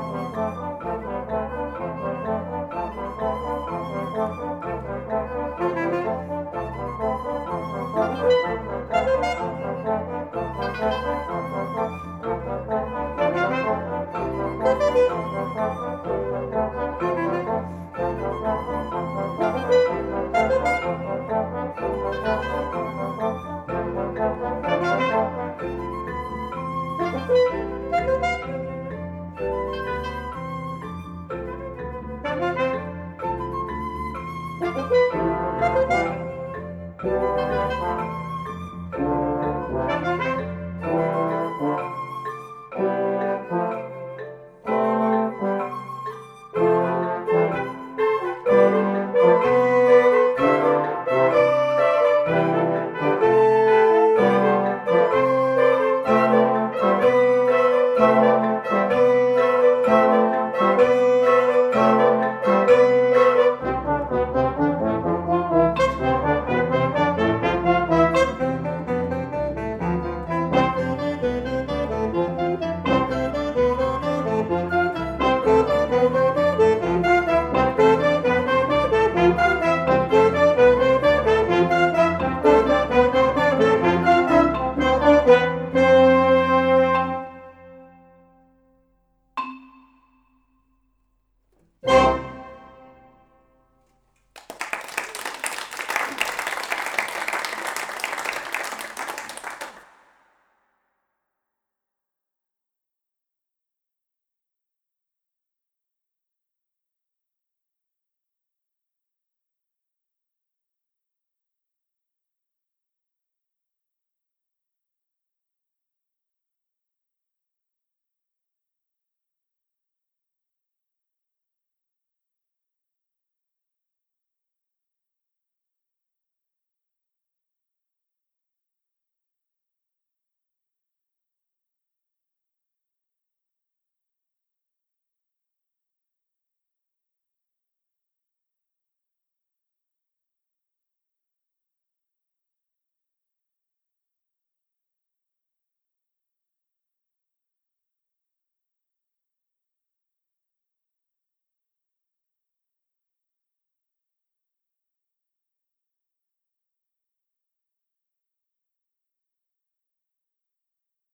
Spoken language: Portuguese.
Música Música